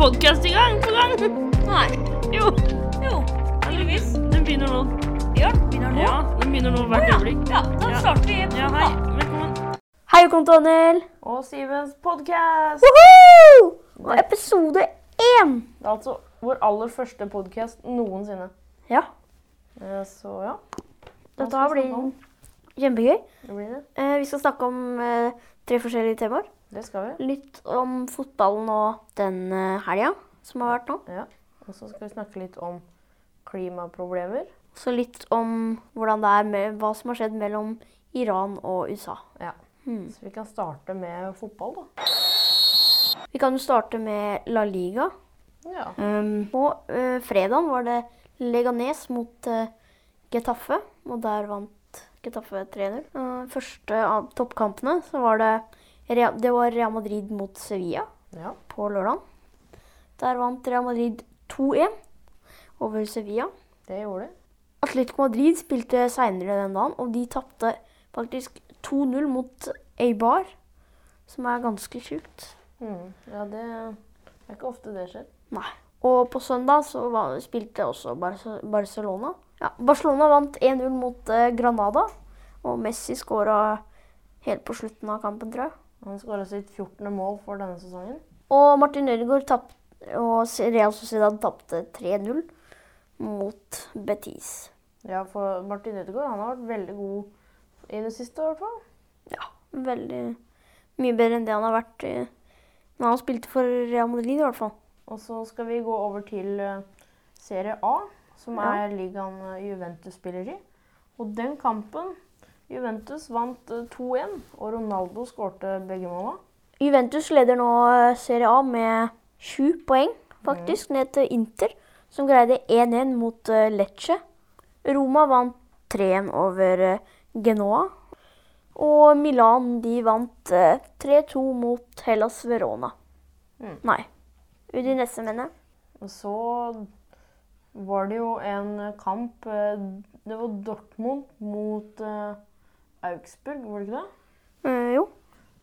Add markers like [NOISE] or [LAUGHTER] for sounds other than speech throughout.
podkast i gang på gang. Nei. [LAUGHS] Jo. Jo, tydeligvis. Den begynner nå. Ja, begynner nå. Ja, den begynner nå hvert øyeblikk. Ja, da Ja. starter vi. Ja, hei. Velkommen. Hei, velkommen til Daniel. Og Sivens podkast. Og episode én. Det er altså vår aller første podkast noensinne. Ja, Eh, Så ja, dette har blitt blir kjempegøy. det blir det. Eh, vi skal snakke om eh, tre forskjellige temaer. Det skal vi. Litt om fotballen og den eh, helga som har vært nå. Ja. Og så skal vi snakke litt om klimaproblemer. Så litt om hvordan det er med hva som har skjedd mellom Iran og USA. Ja. Hmm. Så vi kan starte med fotball, da. Vi kan jo starte med La Liga. Ja. Um, på uh, fredag var det Leganes mot uh, Getafe, og der vant Getafe 3-0. Uh, første av toppkampene så var det, det var Real Madrid mot Sevilla ja. på lørdag. Der vant Real Madrid 2-1 over Sevilla. Det gjorde de. Atletico Madrid spilte seinere den dagen, og de tapte faktisk 2-0 mot Eibar, som er ganske sjukt. Mm. Ja, det er ikke ofte det skjer. Nei. Og på søndag så var, spilte også Barce- Barcelona. Ja, Barcelona vant 1-0 mot eh, Granada, og Messi skåra helt på slutten av kampen, tror jeg. Han skåra sitt 14. mål for denne sesongen. Og Martin Ødegaard tapt, og Real Sociedad tapte 3-0 mot Betis. Ja, for Martin Ødegaard han har vært veldig god i det siste, i hvert fall. Ja, veldig mye bedre enn det han har vært når han spilte for Real Madrid, i hvert fall. Og så skal vi gå over til eh, Serie A, som Ja. er ligaen eh, Juventus spiller i. Og den kampen Juventus vant eh, 2-1, og Ronaldo skårte begge måla. Juventus leder nå eh, Serie A med sju poeng, faktisk, ned til Inter, som greide 1-1 mot eh, Lecce. Roma vant 3-1 over eh, Genoa. Og Milan de vant eh, 3-2 mot Hellas Verona. Mm. Nei, Udinese, mener jeg. Og så var det jo en eh, kamp eh, Det var Dortmund mot eh, Augsburg, var det ikke det? Eh, jo.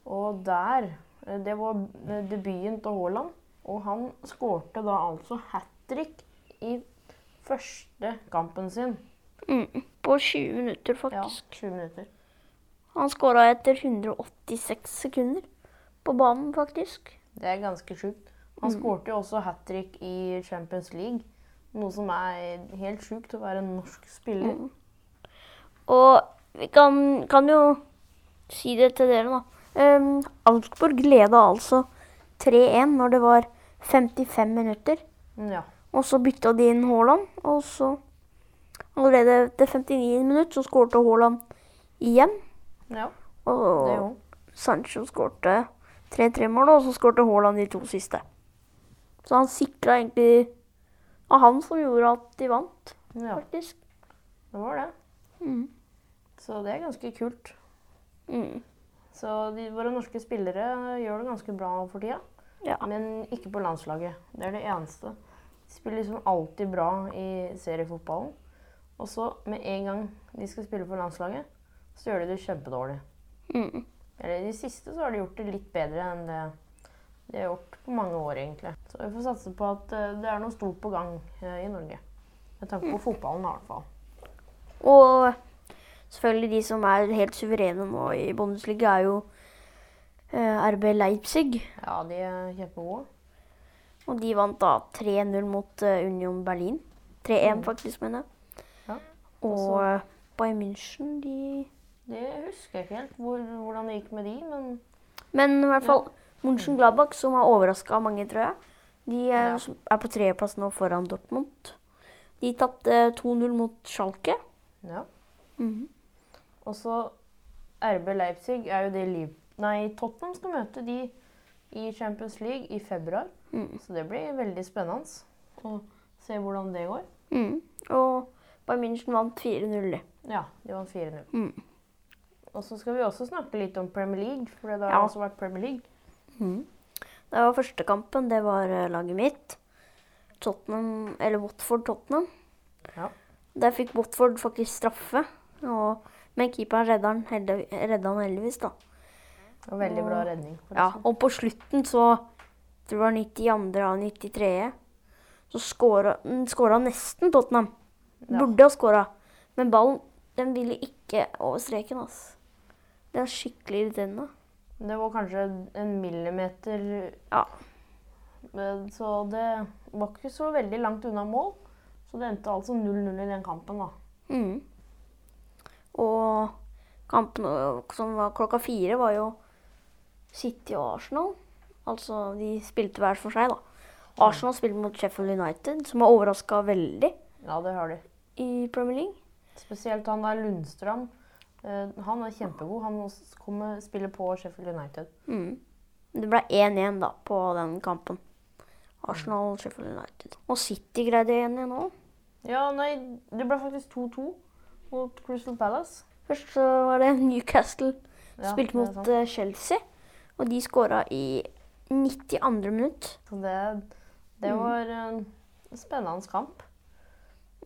Og der eh, Det var eh, debuten til Haaland. Og han skårte da altså hat trick i første kampen sin. Mm. På 20 minutter, faktisk. Ja, faktisk. sju minutter. Han skåra etter 186 sekunder på banen, faktisk. Det er ganske sjukt. Han skårte jo også hat trick i Champions League. Noe som er helt sjukt å være en norsk spiller. Og vi kan, kan jo si det til dere, da. Um, Augsburg leda altså 3-1 når det var 55 minutter. Ja. Og så bytta de inn Haaland, og så Allerede etter 59 minutter så skårte Haaland igjen. ja, det Og. Sancho skårte 3-3-mål, og så skårte Haaland de to siste. Så han sikra egentlig av han som gjorde at de vant, Ja, faktisk. det var det. Mm. Så det er ganske kult. Mm. Så de, våre norske spillere gjør det ganske bra for tida. Ja. Men ikke på landslaget. Det er det eneste. De spiller liksom alltid bra i seriefotballen. Og så med en gang de skal spille for landslaget, så gjør de det kjempedårlig. Mm. Eller i de siste så har de gjort det litt bedre enn det de har gjort på mange år, egentlig. Så vi får satse på at eh, det er noe stort på gang eh, i Norge. Med tanke på fotballen, i hvert fall. Og selvfølgelig de som er helt suverene nå i Bundesliga, er jo eh, RB Leipzig. Ja, de er kjempegode. Og de vant da 3-0 mot eh, Union Berlin. 3-1 Mm. faktisk, mener jeg. Ja. Og eh, Bayern München, de Det husker jeg ikke helt hvor, hvordan det gikk med de, men Men i hvert fall München Gladbach, som har overraska mange, tror jeg. De er, Ja. er på tredjeplass nå foran Dortmund. De tapte 2-0 mot Schalke. ja. Mhm. Og så RB Leipzig er jo det Liv... Nei, Tottenham skal møte de i Champions League i februar. Mm. Så det blir veldig spennende å se hvordan det går. Mm. Og Bayern München vant 4-0. Ja, de vant 4-0. Mm. Og så skal vi også snakke litt om Premier League, for det har Ja. også vært Premier League. Det var første kampen. Det var eh, laget mitt. Tottenham, eller Watford-Tottenham. Ja. Der fikk Watford faktisk straffe. Og, men keeperen redda han, heldig- redda han heldigvis, da. Og veldig bra redning. Ja, og på slutten så tror var 92. av 93. Så skåra han nesten Tottenham. Burde ha skåra. Men ballen den ville ikke over streken. Altså. Det er skikkelig irriterende. Det var kanskje en millimeter Ja. Så det var ikke så veldig langt unna mål. Så det endte altså 0-0 i den kampen, da. Mm. Og kampen som var klokka fire, var jo City og Arsenal. Altså, de spilte hver for seg, da. Arsenal spilte mot Sheffield United, som har overraska veldig Ja, det har de. i Premier League. Spesielt han der Lundstrand. Eh, Han er kjempegod. Han kommer spiller på Sheffield United. Mm. Det ble 1-1 da på den kampen. Arsenal Sheffield United. Og City greide 1-1 òg. Ja, nei, det ble faktisk 2-2 mot Crystal Palace. Først så var det Newcastle Ja, spilte mot eh, Chelsea, og de skåra i 92. minutt. Så det, det Mm. var en spennende kamp.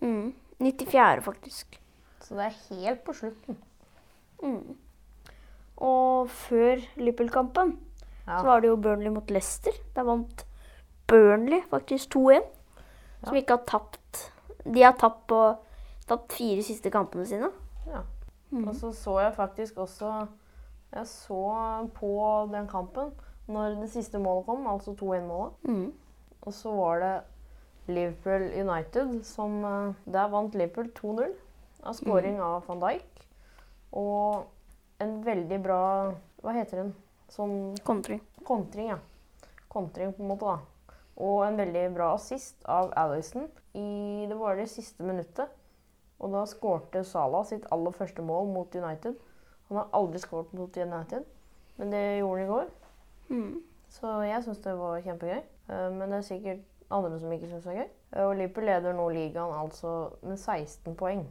Mm. 94. faktisk. Så det er helt på slutten. Mm. Og før Liverpool-kampen Ja. så var det jo Burnley mot Leicester. Der vant Burnley faktisk 2-1. Som Ja. ikke har tapt De har tapt på tapt fire siste kampene sine. Ja. Mm. Og så så jeg faktisk også Jeg så på den kampen når det siste målet kom, altså 2-1-målet. Mm. Og så var det Liverpool United som eh, Der vant Liverpool 2-0 av scoring av van Dijk. Og en veldig bra Hva heter den? Sånn Kontring. kontring, ja. Kontring, på en måte, da. Og en veldig bra assist av Alison i Det var det siste minuttet. Og da skårte Salah sitt aller første mål mot United. Han har aldri skåret mot United, men det gjorde han i går. Mm. Så jeg syns det var kjempegøy. Eh, Men det er sikkert andre som ikke syns det er gøy. Eh, Og Liverpool leder nå ligaen altså med 16 poeng.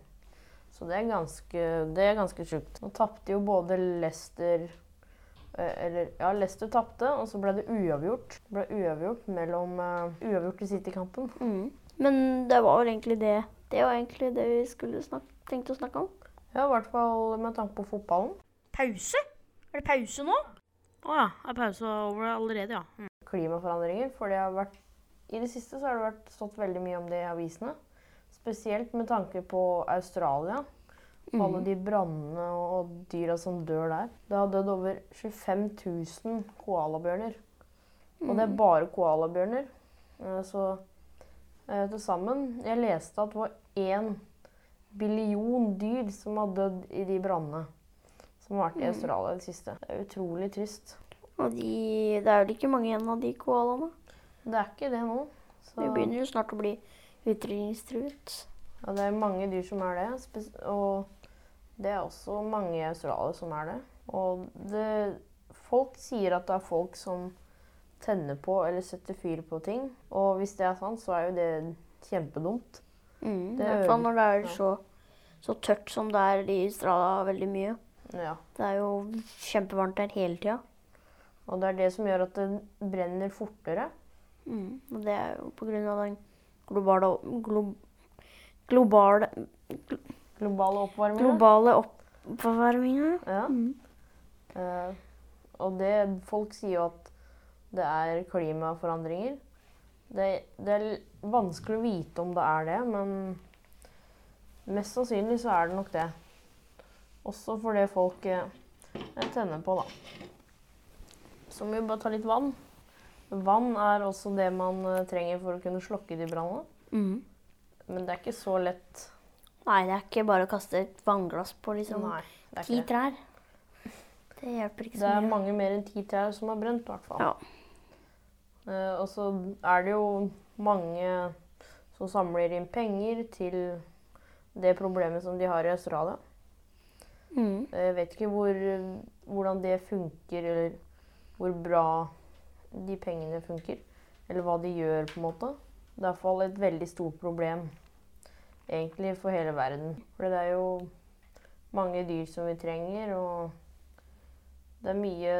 Så det er ganske, det er ganske sjukt. Nå tapte jo både Leicester eh, Eller ja, Leicester tapte, og så ble det uavgjort. Det ble uavgjort mellom uh, Uavgjort i City-kampen. Mm. Men det var vel egentlig det Det var egentlig det vi skulle snak tenkte å snakke om. Ja, i hvert fall med tanke på fotballen. Pause? Er det pause nå? Å ja. Er pause over allerede, ja. Mm. klimaforandringer. For det har vært, i det siste så har det vært stått veldig mye om det i avisene. Spesielt med tanke på Australia. Mm. Alle de brannene og dyra som dør der. Det har dødd over 25 000 koalabjørner. Og det er bare koalabjørner. Eh, Så eh, til sammen Jeg leste at det var én billion dyr som har dødd i de brannene som har vært i Australia i det siste. Det er utrolig trist. Og de, det er vel ikke mange igjen av de koalaene. Det er ikke det nå. Så, De begynner jo snart å bli utrydningstruet. ja, det er mange dyr som er det. Og det er også mange i Australia som er det. Og det, folk sier at det er folk som tenner på eller setter fyr på ting. Og hvis det er sant, så er jo det kjempedumt. Mm. I Det hvert fall når det er så, så tørt som det er i Strada veldig mye. Ja. Det er jo kjempevarmt der hele tida. Og det er det som gjør at det brenner fortere. Mm. Og det er jo på grunn av den globale, glo, globale, Globale oppvarminger. globale oppvarminga. Ja. Mm. Uh, og det Folk sier jo at det er klimaforandringer. Det, det er vanskelig å vite om det er det, men mest sannsynlig så er det nok det. Også for det folk eh, tenner på, da. Så må vi bare ta litt vann. Vann er også det man eh, trenger for å kunne slokke de brannene. Mm. Men det er ikke så lett. Nei, det er ikke bare å kaste et vannglass på liksom Nei, ti trær. Det hjelper ikke Det er mye. mange mer enn ti trær som har brent, i hvert fall. Ja. Eh, og så er det jo mange som samler inn penger til det problemet som de har i Australia. Mm. Jeg vet ikke hvor, hvordan det funker, eller hvor bra de pengene funker. Eller hva de gjør, på en måte. Det er i hvert fall et veldig stort problem egentlig for hele verden. For det er jo mange dyr som vi trenger, og det er mye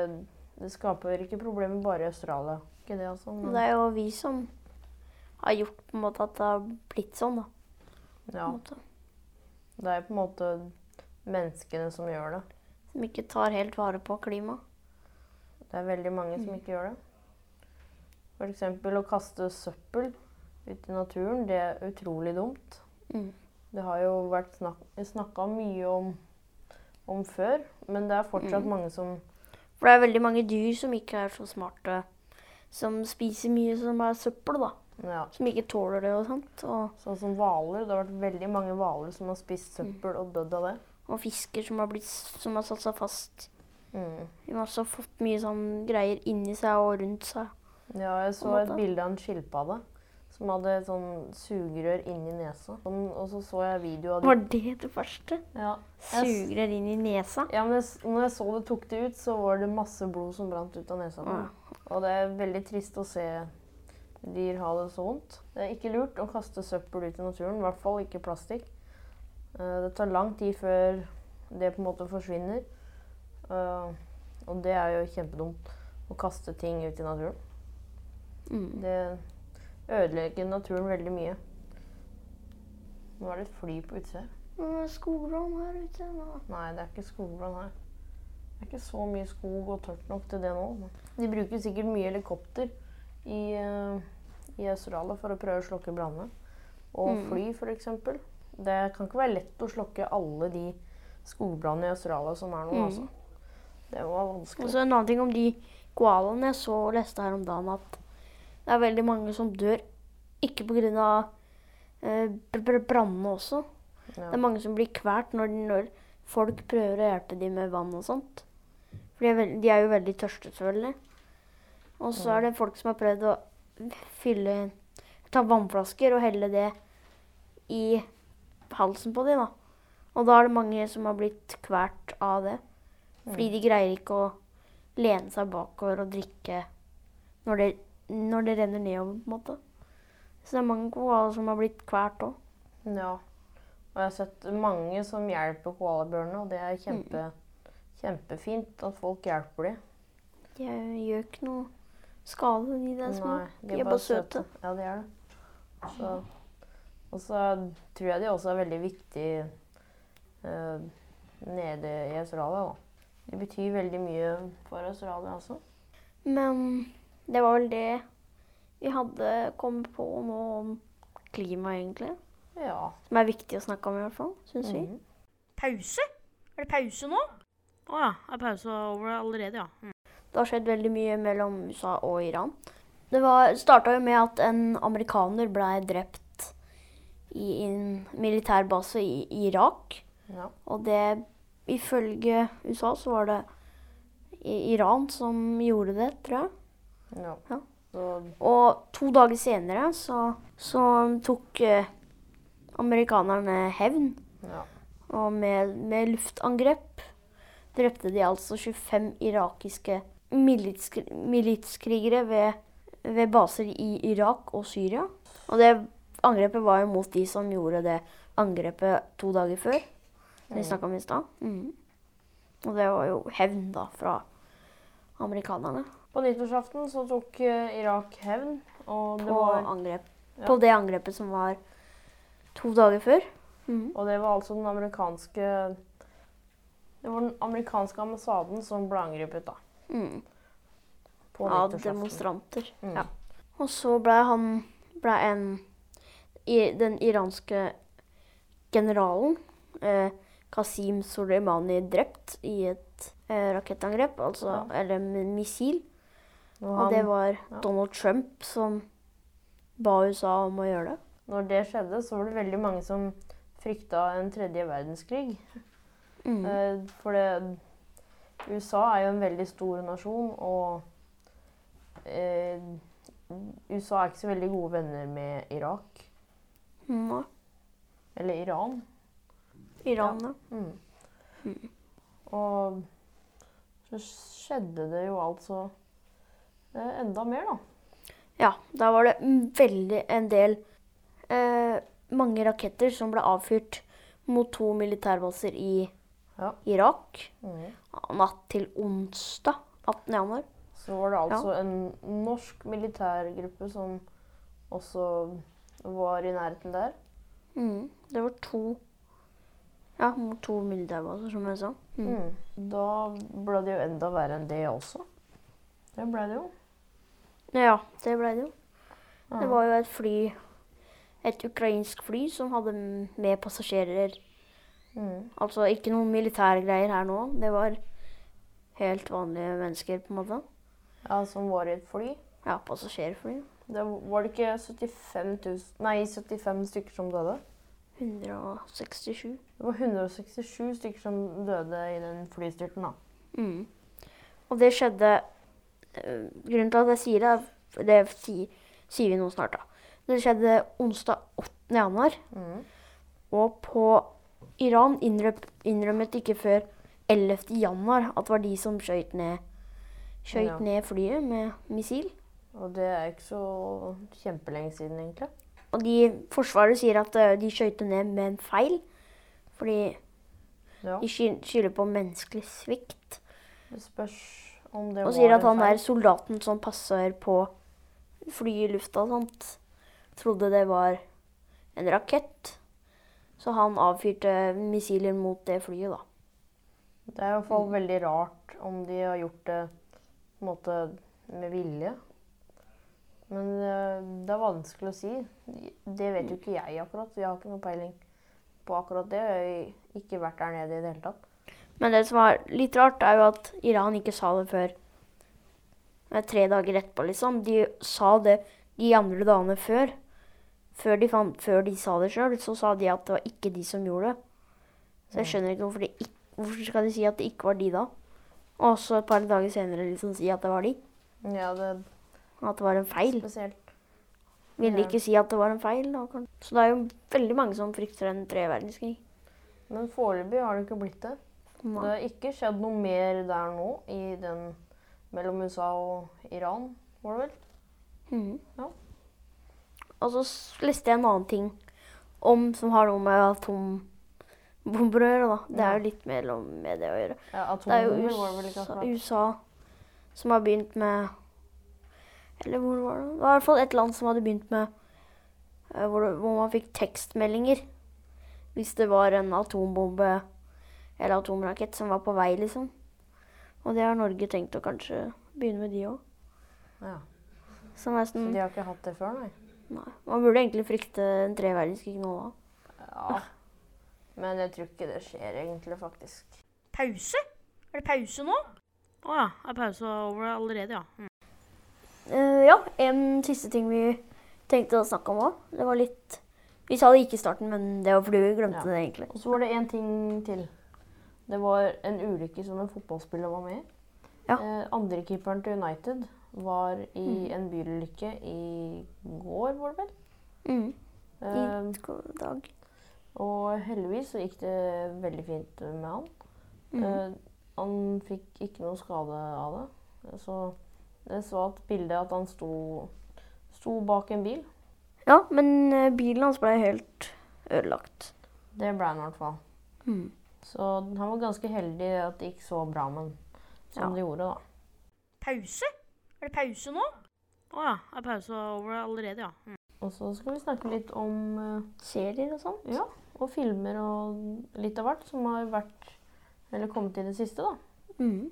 Det skaper ikke problemer bare i Australia. Ikke det, også. Men, Det er jo vi som har gjort på en måte at det har blitt sånn, da. Ja, det er på en måte menneskene som gjør det. Som ikke tar helt vare på klimaet. Det er veldig mange som ikke gjør det. F.eks. å kaste søppel ut i naturen, det er utrolig dumt. Mm. Det har jo vært snak snakka mye om, om før, men det er fortsatt Mm. mange som For det er veldig mange dyr som ikke er så smarte, som spiser mye som er søppel, da. ja, Som ikke tåler det og sånt. Og, Sånn som hvaler. Det har vært veldig mange hvaler som har spist søppel og dødd av det. og fisker som har, blitt, som har satt seg fast. Mm. De har også fått mye sånn greier inni seg og rundt seg. Ja, jeg så et bilde av en skilpadde som hadde et sånn sugerør inni nesa. Sånn, og så så jeg video av Var det. det første? Ja. Sugerør inn i nesa? Ja, men jeg, når jeg så det tok det ut, så var det masse blod som brant ut av nesa. Ja. Og det er veldig trist å se dyr ha det så vondt. Det er ikke lurt å kaste søppel ut i naturen, i hvert fall ikke plastikk. Eh, Det tar lang tid før det på en måte forsvinner. Eh, Og det er jo kjempedumt å kaste ting ut i naturen. Mm. Det ødelegger naturen veldig mye. Nå er det et fly på utsida. Er Skogbrann her ute. Nå. Nei, det er ikke skogbrann her. Det er ikke så mye skog og tørt nok til det nå. De bruker sikkert mye helikopter i, eh, i Australia for å prøve å slokke brannene. Og Mm. fly, f.eks. Det kan ikke være lett å slokke alle de skogbrannene i Australia som er nå. Mm. altså. Det var Og vanskelig. så en annen ting om de koalaene jeg så og leste her om dagen, at det er veldig mange som dør ikke pga. Eh, br- br- brannene også. Ja. Det er mange som blir kvalt når, når folk prøver å hjelpe dem med vann og sånt. For de er, jo veldig tørste, selvfølgelig. Og så er det folk som har prøvd å fylle Ta vannflasker og helle det i halsen på dem, da. Og da er det mange som har blitt kvalt av det. Fordi de greier ikke å lene seg bakover og drikke når det, når det renner nedover, på en måte. Så det er mange koaler som har blitt kvalt òg. Ja. Og jeg har sett mange som hjelper koalabjørnene, og det er kjempe, kjempefint at folk hjelper dem. De gjør ikke noe skade, de der små. Nei, De er bare søte. Ja, de er det. Så, og så tror jeg de også er veldig viktige eh, nede i Australia. Da. De betyr veldig mye for Australia også. Men det var vel det vi hadde kommet på nå om klima, egentlig. Ja. Som er viktig å snakke om, i hvert fall. Syns vi. Mhm. Pause? Er det pause nå? Å ja. Er pausa over allerede, ja. Mm. Det har skjedd veldig mye mellom USA og Iran. Det var- starta jo med at en amerikaner ble drept i en militærbase i Irak. Ja. Og det Ifølge USA så var det Iran som gjorde det, tror jeg. ja. Ja. Så Og to dager senere så, så tok eh, amerikanerne hevn. ja. Og med, med luftangrep drepte de altså 25 irakiske militskrigere ved, ved baser i Irak og Syria. Og det angrepet var jo mot de som gjorde det angrepet to dager før. Som vi snakka om i stad. Mm. Og det var jo hevn da fra amerikanerne På nyttårsaften så tok eh, Irak hevn, og det på, var angrep, Ja. på det angrepet som var to dager før. Mm. Og det var altså den amerikanske Det var den amerikanske ambassaden som ble angrepet da. Mm. På Av demonstranter. Mm. Ja. Og så ble han ble en i, Den iranske generalen eh, Qasim Soleimani drept i et eh, rakettangrep, altså, Ja. eller missil. Og Og det var ja. Donald Trump som ba USA om å gjøre det. når det skjedde, så var det veldig mange som frykta en tredje verdenskrig. Mm. Eh, for det USA er jo en veldig stor nasjon, og eh, USA er ikke så veldig gode venner med Irak. Mm. Eller Iran. Iran, ja. Mm. Mm. Og så skjedde det jo altså eh, enda mer, da. Ja, da var det veldig en del eh, Mange raketter som ble avfyrt mot to militærbaser i Ja. Irak Mm. natt til onsdag 18. januar. Så var det altså en norsk militærgruppe som også var i nærheten der. Mm. Det var to Ja, to militærbaser, som jeg sa. Mm. Mm. Da ble det jo enda verre enn det også. Det ble det jo. Ja, det ble det jo. Ja. Det var jo et fly, et ukrainsk fly, som hadde med passasjerer. Mm. Altså ikke noen militærgreier her nå. Det var helt vanlige mennesker, på en måte. ja, som var i et fly. Ja, passasjerfly. Det var det ikke 75, 000, nei, 75 stykker som døde? 167. Det var 167 stykker som døde i den flystyrten, da. Mm. Og det skjedde eh, Grunnen til at jeg sier det, det sier, sier vi nå snart, da. Det skjedde onsdag 8. januar, Mm. og på Iran innrømmet ikke før 11. januar at det var de som skjøt ned, skjøt Ja. ned flyet med missil. Og det er ikke så kjempelenge siden, egentlig. Og de, Forsvaret sier at eh, de skjøt ned med en feil, fordi Ja. de sky- skylder på menneskelig svikt. Det spørs om det Og var sier at han feil. er soldaten som passer på flyet i lufta og sånt, trodde det var en rakett. Så han avfyrte missiler mot det flyet, da. Det er i hvert fall veldig rart om de har gjort det på en måte med vilje. Men eh, det er vanskelig å si. Det vet jo ikke jeg akkurat. Jeg har ikke noe peiling på akkurat det. Jeg har ikke vært der nede i det hele tatt. Men det som er litt rart, er jo at Iran ikke sa det før tre dager etterpå, liksom. De sa det de andre dagene før. Før de, fant, før de sa det sjøl, så sa de at det var ikke de som gjorde det. Så jeg skjønner ikke hvorfor, de ikke, hvorfor skal de si at det ikke var de da. Og så et par dager senere liksom si at det var de. Ja, det At det var en feil. spesielt. Ville Ja. ikke si at det var en feil. Da. Så det er jo veldig mange som frykter en tredje verdenskrig. Men foreløpig har det ikke blitt det. Det har ikke skjedd noe mer der nå, i den mellom USA og Iran, var det vel? Mm. Ja. Og så leste jeg en annen ting om, som har noe med atombomber å gjøre. Da. Det er jo litt mellom med det å gjøre. Ja, Det er jo USA. USA som har begynt med Eller hvor var det? Det var i hvert fall et land som hadde begynt med eh, hvor, det- hvor man fikk tekstmeldinger hvis det var en atombombe eller atomrakett som var på vei, liksom. Og det har Norge tenkt å kanskje begynne med, de òg. Ja. Så Så de har ikke hatt det før, nei? Nei. Man burde egentlig frykte en tredje verdenskrig nå, da. Ja. Men jeg tror ikke det skjer egentlig, faktisk. Pause? Er det pause nå? Å ja. Er pause over allerede, ja. Mm. Uh, ja, en siste ting vi tenkte å snakke om òg. Det var litt Vi sa det ikke i starten, men det var fordi vi glemte Ja. det egentlig. Og så var det én ting til. Det var en ulykke som en fotballspiller var med i. Ja. Uh, Andrekeeperen til United var i en bilulykke i går, var det vel? Mm. Eh, I god dag. og heldigvis så gikk det veldig fint med han. Mm. Uh, han fikk ikke noe skade av det. Så jeg så et bilde at han sto, sto bak en bil. Ja, men eh, bilen hans ble helt ødelagt. Det ble han i hvert fall. Mm. Så han var ganske heldig at det gikk så bra med han som Ja. det gjorde, da. Pause? Er det pause nå? Å ja. Er pause over allerede, ja. Mm. Og så skal vi snakke litt om eh, Serier og sånt. ja, og filmer og litt av hvert som har vært eller kommet i det siste, da. Mm.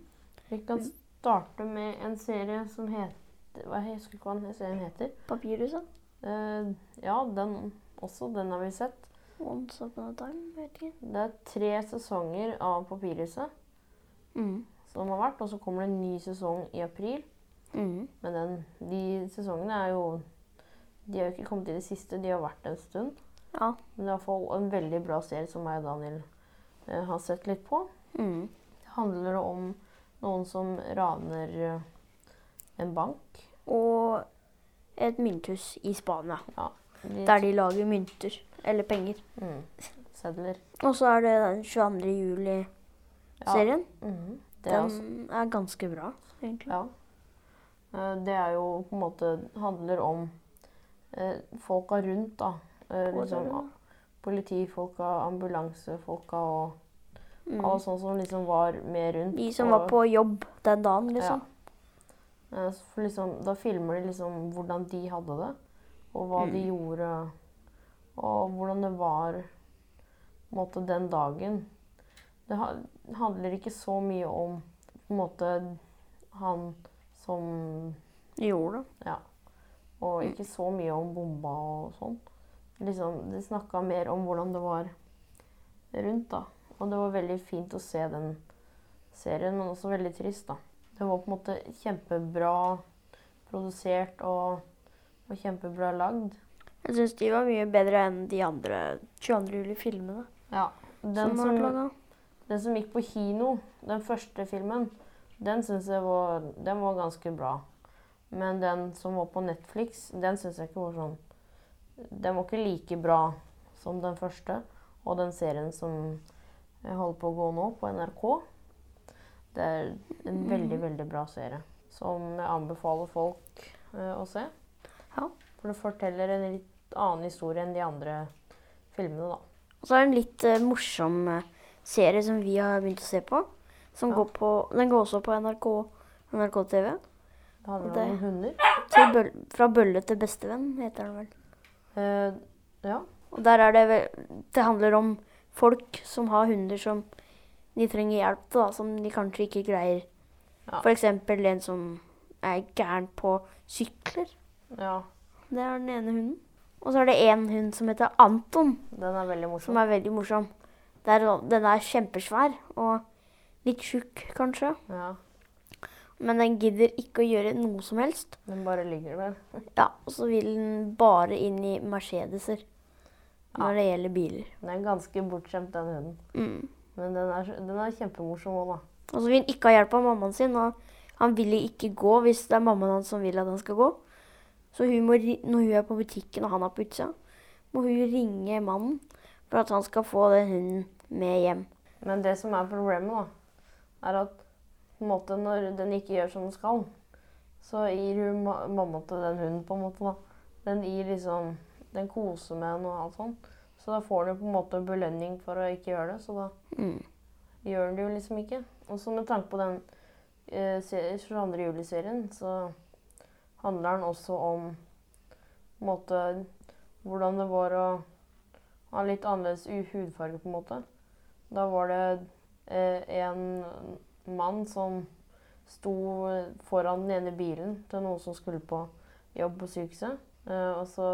Vi kan starte med en serie som heter hva, Jeg husker ikke hva den serien heter. Papirhuset. Uh, ja, den også. Den har vi sett. Once upon a time, vet ikke. Det er tre sesonger av Papirhuset Mm. som har vært, og så kommer det en ny sesong i april. Mm. Men den, de sesongene er jo De har jo ikke kommet i det siste, de har vært en stund. Ja. Men det er i hvert fall en veldig bra serie som jeg og Daniel eh, har sett litt på. Mm. Det handler om noen som raner eh, en bank. Og et mynthus i Spania, De, der de lager mynter. Eller penger. mm, sedler. Og så er det den 22. juli-serien. Ja. Mm Det er også Den er ganske bra, egentlig. Ja. Eh, Det er jo på en måte handler om eh, folka rundt, da. Eh, liksom, politifolka, ambulansefolka og Mm. alle sånne som liksom var med rundt. De som og- var på jobb den dagen, liksom. Ja. Eh, For liksom, da filmer de liksom hvordan de hadde det, og hva de Mm. gjorde, og hvordan det var måte den dagen. Det ha- handler ikke så mye om på en måte han som gjorde det. Ja. Og ikke så mye om bomba og sånn. Liksom, de snakka mer om hvordan det var rundt, da. Og det var veldig fint å se den serien, men også veldig trist, da. Det var på en måte kjempebra produsert og, og kjempebra lagd. Jeg syns de var mye bedre enn de andre 22. juli-filmene Ja. Den som den som gikk på kino, den første filmen, den syns jeg var, den var ganske bra. Men den som var på Netflix, den syns jeg ikke var sånn Den var ikke like bra som den første. Og den serien som jeg holder på å gå nå, på NRK. Det er en veldig, veldig bra serie. Som jeg anbefaler folk eh, å se. Ja. For det forteller en litt annen historie enn de andre filmene, da. Og så er det en litt eh, morsom eh, serie som vi har begynt å se på. Som Ja. går på, den går også på NRK, NRK TV. Det handler Det- om hunder. Bøl, fra bølle til bestevenn, heter den vel. Uh, ja. Og der er det Det handler om folk som har hunder som de trenger hjelp til, da, som de kanskje ikke greier. Ja. Eksempel en som er gæren på sykler. ja. Det er den ene hunden. Og så er det en hund som heter Anton, Den er veldig som morsom. er veldig morsom. Det er, den er kjempesvær og litt tjukk, kanskje. Ja. Men den gidder ikke å gjøre noe som helst. Den bare ligger der. Ja, Og så vil den bare inn i Mercedeser når det gjelder biler. Den er ganske bortskjemt, den hunden. Mm. Men den er, den er kjempemorsom òg, da. Og så vil han ikke ha hjelp av mammaen sin, han vil ikke gå hvis det er mammaen hans som vil at han skal gå. Så hun må, når hun er på butikken og han er på utsida, må hun ringe mannen for at han skal få den hunden med hjem. Men det som er problemet, da, er at på en måte, når den ikke gjør som den skal, så gir hun ma mamma til den hunden, på en måte. da. Den gir liksom Den koser med henne og alt sånt. Så da får den på en måte belønning for å ikke gjøre det. Så da Mm. gjør den det jo liksom ikke. Og så med tanke på den eh, 22. juli-serien, så handler den også om på en måte, hvordan det var å ha litt annerledes hudfarge, på en måte. Da var det en mann som sto foran den ene bilen til noen som skulle på jobb på sykehuset. Eh, og så,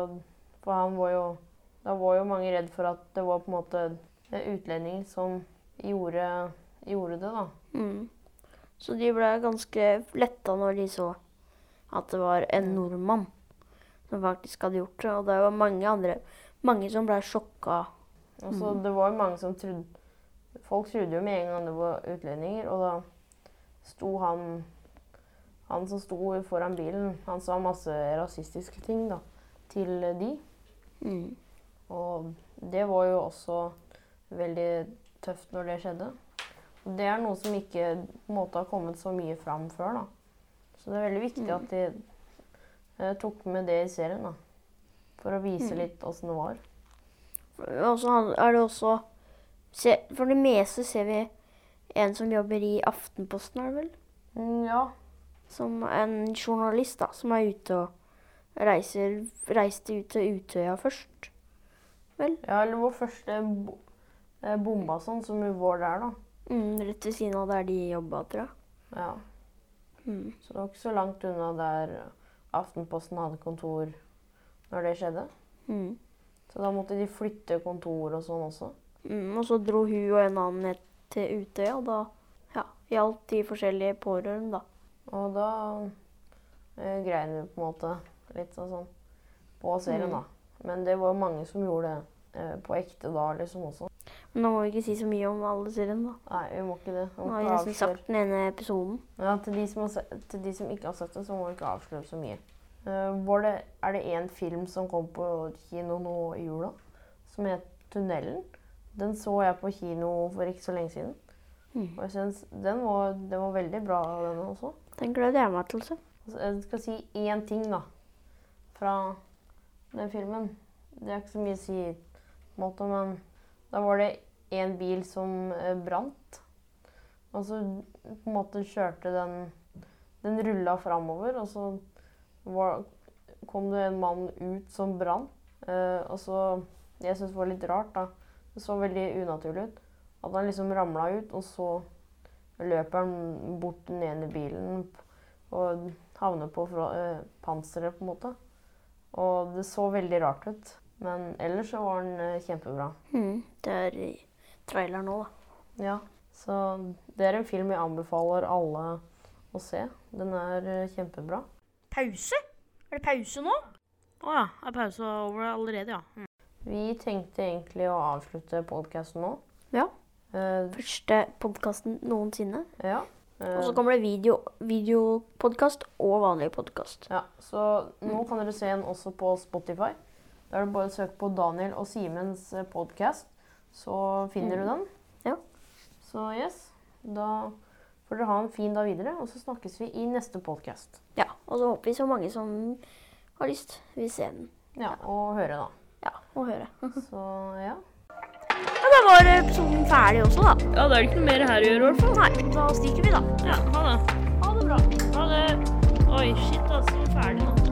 for han var jo Da var jo mange redd for at det var på en måte en utlending som gjorde, gjorde det, da. Mm. Så de ble ganske letta når de så at det var en nordmann som faktisk hadde gjort det. Og det var mange andre mange som ble sjokka. Og så Det var mange som trodde Folk trodde jo med en gang det var utlendinger, og da sto han Han som sto foran bilen, han sa masse rasistiske ting da, til de. Mm. Og det var jo også veldig tøft når det skjedde. Og det er noe som ikke måte har kommet så mye fram før. da. Så det er veldig viktig at de eh, tok med det i serien. da. For å vise litt åssen det var. Og så er det også se, For det meste ser vi en som jobber i Aftenposten, er det vel? Mm, ja. Som en journalist da, som er ute og reiser, reiste ut til Utøya først. vel? Ja, eller vår første bo eh, bomba sånn, som var der, da. Mm, rett ved siden av der de jobba, tror jeg. Ja. Mm. Så det var ikke så langt unna der Aftenposten hadde kontor når det skjedde. Mm. Så da måtte de flytte kontor og sånn også. Mm, og så dro hun og en annen ned til Utøya, og da ja, gjaldt de forskjellige pårørende, da. Og da eh, grein vi på en måte litt og sånn på serien, Mm. da. Men det var mange som gjorde det eh, på ekte da, liksom også. Men nå må vi ikke si så mye om alle seriene, da. Nei, vi må ikke det. Vi Nå har vi nesten sagt den ene episoden. Ja, til de, som har til de som ikke har sett det, så må vi ikke avsløre så mye. Eh, var det, er det en film som kom på kino nå i jula, som het 'Tunnelen'? Den så jeg på kino for ikke så lenge siden. Mm. Og jeg synes den var, den var veldig bra, den også. Den gleder jeg meg til å se. Altså, Jeg skal si én ting, da, fra den filmen. Det er ikke så mye å si, på en måte, men da var det en bil som eh, brant. Og så på en måte kjørte den Den rulla framover, og så var, kom det en mann ut som brant. Eh, og så Jeg syns det var litt rart, da. Det så veldig unaturlig ut. At han liksom ramla ut, og så løper han bort den ene bilen. Og havner på fra, eh, panseret, på en måte. Og det så veldig rart ut. Men ellers så var den eh, kjempebra. Mm, det er i traileren nå, da. Ja, så det er en film jeg anbefaler alle å se. Den er eh, kjempebra. Pause? Er det pause nå? Å ja. Er pause over allerede, ja. Mm. Vi tenkte egentlig å avslutte podkasten nå. Ja. Uh, Første podkasten noensinne. ja. Uh, Og så kommer det video, videopodkast og vanlig podkast. ja. Så nå kan dere se den også på Spotify. Da er det bare å søke på Daniel og Simens podkast, så finner du den. Ja. Så yes, da får dere ha en fin dag videre, og så snakkes vi i neste podkast. Ja, og så håper vi så mange som har lyst, vil se den. Ja, og høre, da. Ja, og høre. [LAUGHS] Så ja. Ja, da var episoden ferdig også, da. Ja, da er det ikke noe mer her å gjøre, i hvert fall. Nei, da stikker vi, da. Ja, ha det. Ha det bra. Ha det. Oi, shit, altså. Ferdig nå.